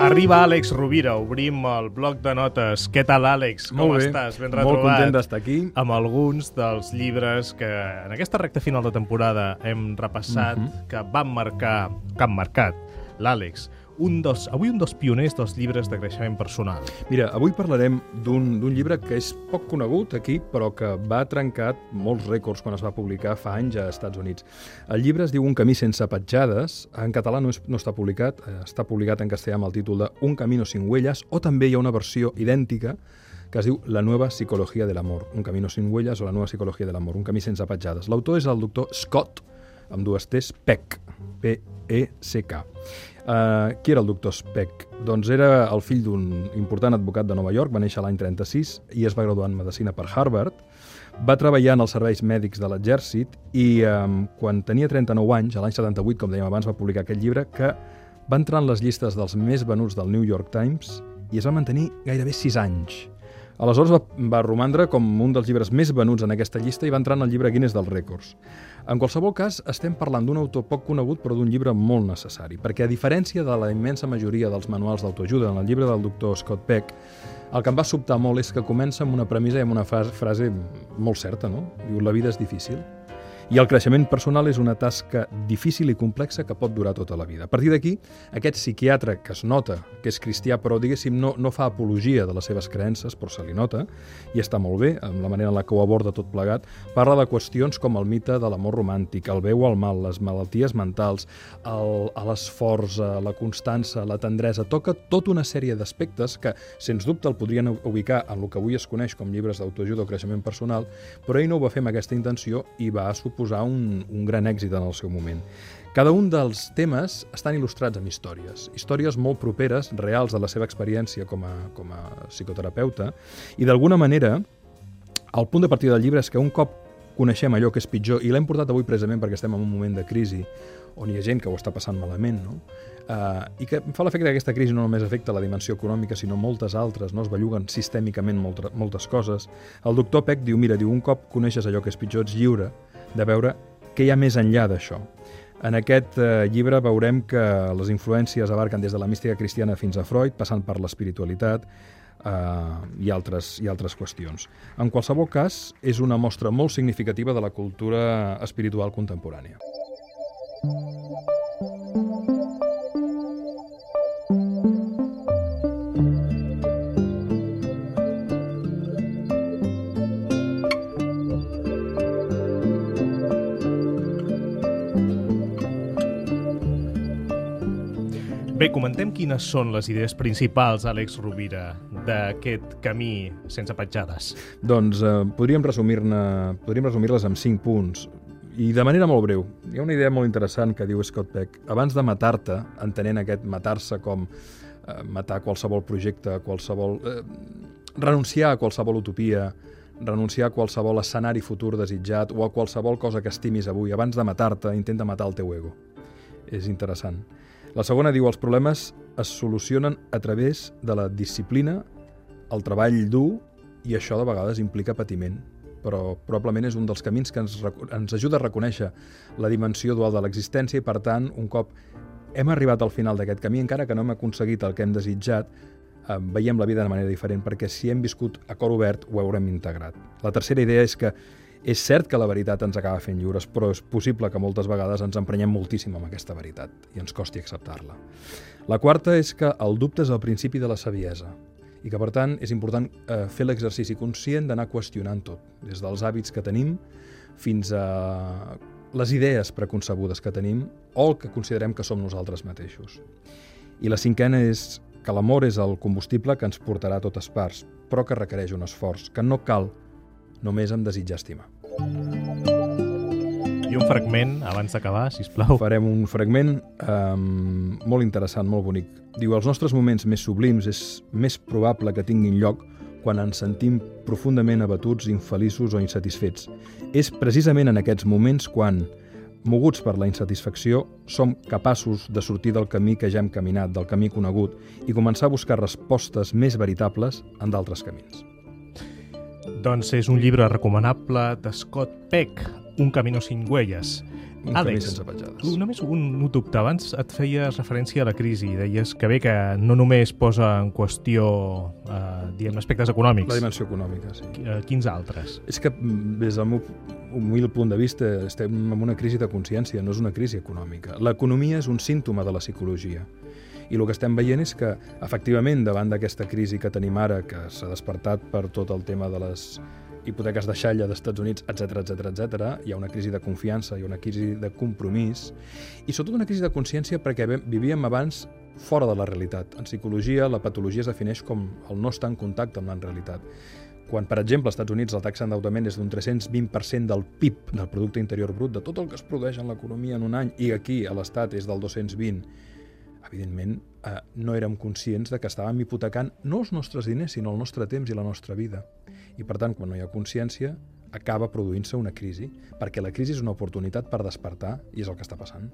Arriba Àlex Rovira, obrim el bloc de notes. Què tal, Àlex? Com Molt bé. estàs? Ben Molt retrobat. content d'estar aquí. Amb alguns dels llibres que en aquesta recta final de temporada hem repassat, Mhm. que van marcar, que han marcat l'Àlex. Un dels, avui un dels pioners dels llibres de creixement personal. Mira, avui parlarem d'un llibre que és poc conegut aquí, però que va trencar molts rècords quan es va publicar fa anys a Estats Units. El llibre es diu Un camí sense petjades. En català no, és, no està publicat, eh, està publicat en castellà amb el títol de Un camino sin huellas, o també hi ha una versió idèntica que es diu La nueva psicología del amor. Un camino sin huellas o La nueva psicología del amor. Un camí sense petjades. L'autor és el doctor Scott, amb dues T's, Peck. P-E-C-K. Uh, qui era el doctor Speck? Doncs era el fill d'un important advocat de Nova York, va néixer l'any 36 i es va graduar en Medicina per Harvard. Va treballar en els serveis mèdics de l'exèrcit i um, quan tenia 39 anys, a l'any 78, com dèiem abans, va publicar aquest llibre que va entrar en les llistes dels més venuts del New York Times i es va mantenir gairebé 6 anys. Aleshores va, va romandre com un dels llibres més venuts en aquesta llista i va entrar en el llibre Guinness dels Rècords. En qualsevol cas, estem parlant d'un autor poc conegut però d'un llibre molt necessari, perquè a diferència de la immensa majoria dels manuals d'autoajuda en el llibre del doctor Scott Peck, el que em va sobtar molt és que comença amb una premissa i amb una frase, molt certa, no? Diu, la vida és difícil. I el creixement personal és una tasca difícil i complexa que pot durar tota la vida. A partir d'aquí, aquest psiquiatre que es nota que és cristià, però diguéssim no, no fa apologia de les seves creences, però se li nota, i està molt bé, amb la manera en la que ho aborda tot plegat, parla de qüestions com el mite de l'amor romàntic, el o el mal, les malalties mentals, l'esforç, la constança, la tendresa, toca tota una sèrie d'aspectes que, sens dubte, el podrien ubicar en el que avui es coneix com llibres d'autoajuda o creixement personal, però ell no ho va fer amb aquesta intenció i va suposar un, un gran èxit en el seu moment. Cada un dels temes estan il·lustrats amb històries, històries molt properes, reals de la seva experiència com a, com a psicoterapeuta, i d'alguna manera el punt de partida del llibre és que un cop coneixem allò que és pitjor, i l'hem portat avui precisament perquè estem en un moment de crisi on hi ha gent que ho està passant malament, no? Uh, i que fa l'efecte que aquesta crisi no només afecta la dimensió econòmica, sinó moltes altres, no? es belluguen sistèmicament molt, moltes coses. El doctor Peck diu, mira, diu, un cop coneixes allò que és pitjor, ets lliure de veure què hi ha més enllà d'això. En aquest eh, llibre veurem que les influències abarquen des de la mística cristiana fins a Freud, passant per l'espiritualitat eh, i, altres, i altres qüestions. En qualsevol cas, és una mostra molt significativa de la cultura espiritual contemporània. Bé, comentem quines són les idees principals, Àlex Rovira, d'aquest camí sense petjades. Doncs eh, podríem resumir-ne podríem resumir-les amb cinc punts i de manera molt breu. Hi ha una idea molt interessant que diu Scott Peck. Abans de matar-te, entenent aquest matar-se com eh, matar qualsevol projecte, qualsevol... Eh, renunciar a qualsevol utopia, renunciar a qualsevol escenari futur desitjat o a qualsevol cosa que estimis avui. Abans de matar-te, intenta matar el teu ego. És interessant. La segona diu els problemes es solucionen a través de la disciplina, el treball dur i això de vegades implica patiment però probablement és un dels camins que ens, ens ajuda a reconèixer la dimensió dual de l'existència i, per tant, un cop hem arribat al final d'aquest camí, encara que no hem aconseguit el que hem desitjat, eh, veiem la vida de manera diferent, perquè si hem viscut a cor obert, ho haurem integrat. La tercera idea és que és cert que la veritat ens acaba fent lliures, però és possible que moltes vegades ens emprenyem moltíssim amb aquesta veritat i ens costi acceptar-la. La quarta és que el dubte és el principi de la saviesa i que, per tant, és important eh, fer l'exercici conscient d'anar qüestionant tot, des dels hàbits que tenim fins a les idees preconcebudes que tenim o el que considerem que som nosaltres mateixos. I la cinquena és que l'amor és el combustible que ens portarà a totes parts, però que requereix un esforç, que no cal només amb desitjar estimar. I un fragment, abans d'acabar, si plau. Farem un fragment um, molt interessant, molt bonic. Diu, els nostres moments més sublims és més probable que tinguin lloc quan ens sentim profundament abatuts, infeliços o insatisfets. És precisament en aquests moments quan, moguts per la insatisfacció, som capaços de sortir del camí que ja hem caminat, del camí conegut, i començar a buscar respostes més veritables en d'altres camins. Doncs és un llibre recomanable de Scott Peck, Un camino sin huellas. Un Àlex, sense petjades. Tu, només un, un dubte. Abans et feies referència a la crisi. Deies que bé que no només posa en qüestió eh, diguem, aspectes econòmics. La dimensió econòmica, sí. Eh, Quins altres? És que mm, des del meu humil punt de vista estem en una crisi de consciència, no és una crisi econòmica. L'economia és un símptoma de la psicologia. I el que estem veient és que, efectivament, davant d'aquesta crisi que tenim ara, que s'ha despertat per tot el tema de les hipoteques de xalla dels Estats Units, etc etc etc, hi ha una crisi de confiança, ha una crisi de compromís, i sobretot una crisi de consciència perquè vivíem abans fora de la realitat. En psicologia, la patologia es defineix com el no estar en contacte amb la realitat. Quan, per exemple, als Estats Units la taxa d'endeutament és d'un 320% del PIB, del producte interior brut, de tot el que es produeix en l'economia en un any, i aquí a l'Estat és del 220, evidentment eh, no érem conscients de que estàvem hipotecant no els nostres diners, sinó el nostre temps i la nostra vida. I per tant, quan no hi ha consciència, acaba produint-se una crisi, perquè la crisi és una oportunitat per despertar i és el que està passant.